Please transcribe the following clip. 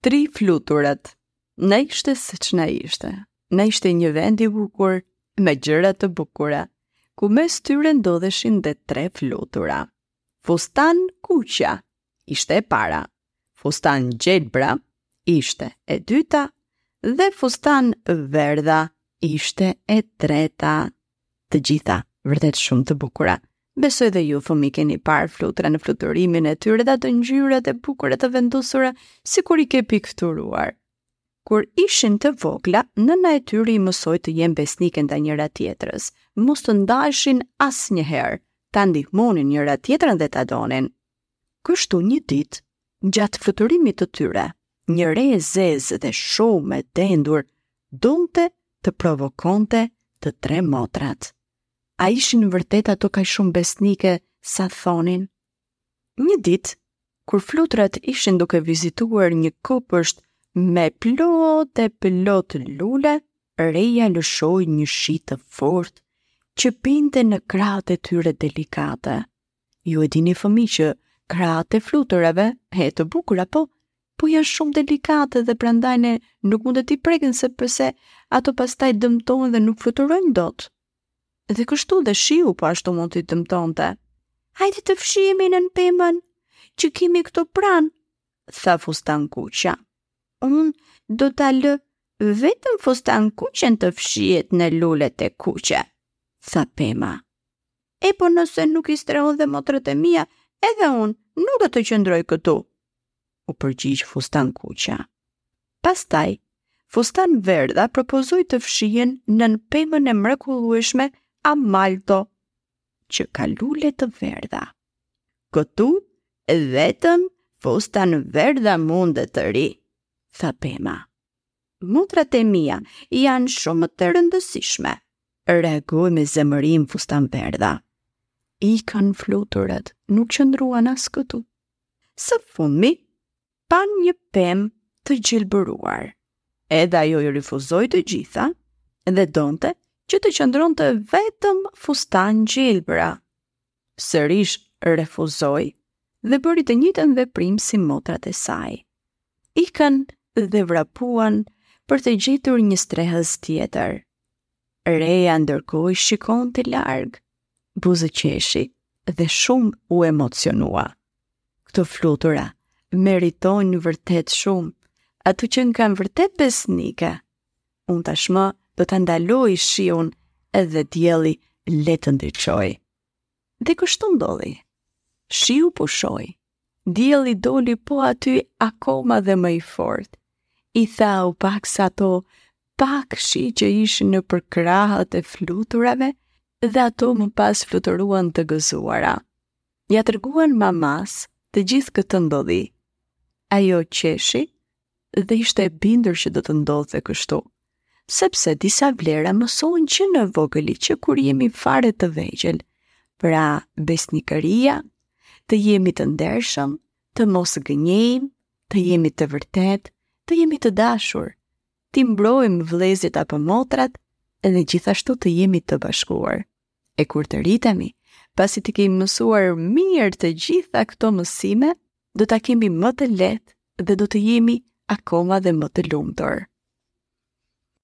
tri fluturat. Na ishte seç na ishte, na ishte një vend i bukur me gjëra të bukura, ku mes tyre ndodheshin dhe tre flutura. Fustan kuqja ishte e para, fustan gjelbra ishte e dyta dhe fustan verdha ishte e treta. Të gjitha, vërtet shumë të bukura. Besoj dhe ju fëmijë keni parë flutra në fluturimin e tyre dhe ato ngjyrat e bukura të vendosura sikur i ke pikturuar. Kur ishin të vogla, nëna e tyre i mësoi të jenë besnike ndaj njëra-tjetrës, mos të ndaheshin asnjëherë, ta ndihmonin njëra-tjetrën dhe ta donin. Kështu një ditë, gjatë fluturimit të tyre, një re e zezë dhe shumë e dendur donte të provokonte të tre motrat. A ishin vërtet ato kaq shumë besnike sa thonin? Një ditë, kur flutrat ishin duke vizituar një kopësht me plot e plot lule, reja lëshoi një shi të fortë që binte në krahët e tyre delikate. Ju e dini fëmijë që krahët e fluturave të bukura po, po janë shumë delikate dhe prandaj ne nuk mund t'i prekim sepse ato pastaj dëmtohen dhe nuk fluturojnë dot. Dhe kështu dhe shiu po ashtu mund t'i dëmtonte. Hajde të fshihemi nën pemën që kemi këtu pranë, tha fustan kuqja. Unë do ta lë vetëm fustan kuqen të fshihet në lulet e kuqe, tha pema. Epo nëse nuk i strehon dhe motrat e mia, edhe unë nuk do të qëndroj këtu, u përgjigj Fustan Kuqja. Pastaj, Fustan Verdha propozoi të fshihen nën pemën e mrekullueshme Amalto, që ka lule të verdha. Këtu, vetëm Fustan Verdha mundet të rrijë, tha pema. Motrat e mia janë shumë të rëndësishme, reagoi me zemërim Fustan Verdha. Ikën fluturat, nuk qëndruan as këtu. Së fundmi, panë një pemë të gjelbëruar. Edhe ajo i refuzoi të gjitha dhe donte që të qëndronte vetëm fustan gjelbra. Sërish refuzoi dhe bëri të njëjtën veprim si motrat e saj. Ikën dhe vrapuan për të gjetur një strehës tjetër. Reja ndërkohë shikonte larg buzëqeshi dhe shumë u emocionua. Këto flutura meritojnë vërtet shumë, ato qenkan vërtet besnike. Unë tashmë do ta ndaloj shiun edhe dielli le të ndriçojë. Dhe kështu ndodhi. Shiu pushoi Dielli doli po aty akoma dhe më i fort. I thau paksa ato, pak shi që ishin nëpër krahët e fluturave dhe ato më pas fluturuan të gëzuara. Ia treguan mamasë të gjithë këtë ndodhi. Ajo qeshi dhe ishte e bindur që do të ndodhte kështu. Sepse disa vlera mësohen që në vogëli që kur jemi fare të vegjël, pra besnikëria, të jemi të ndershëm, të mos gënjejmë, të jemi të vërtetë, të jemi të dashur, t'i mbrojmë vëllezërit apo motrat, edhe gjithashtu të jemi të bashkuar. E kur të rritemi, pasi t'i kemi mësuar mirë të gjitha këto mësime, do ta kemi më të lehtë dhe do të jemi akoma dhe më të lumtur.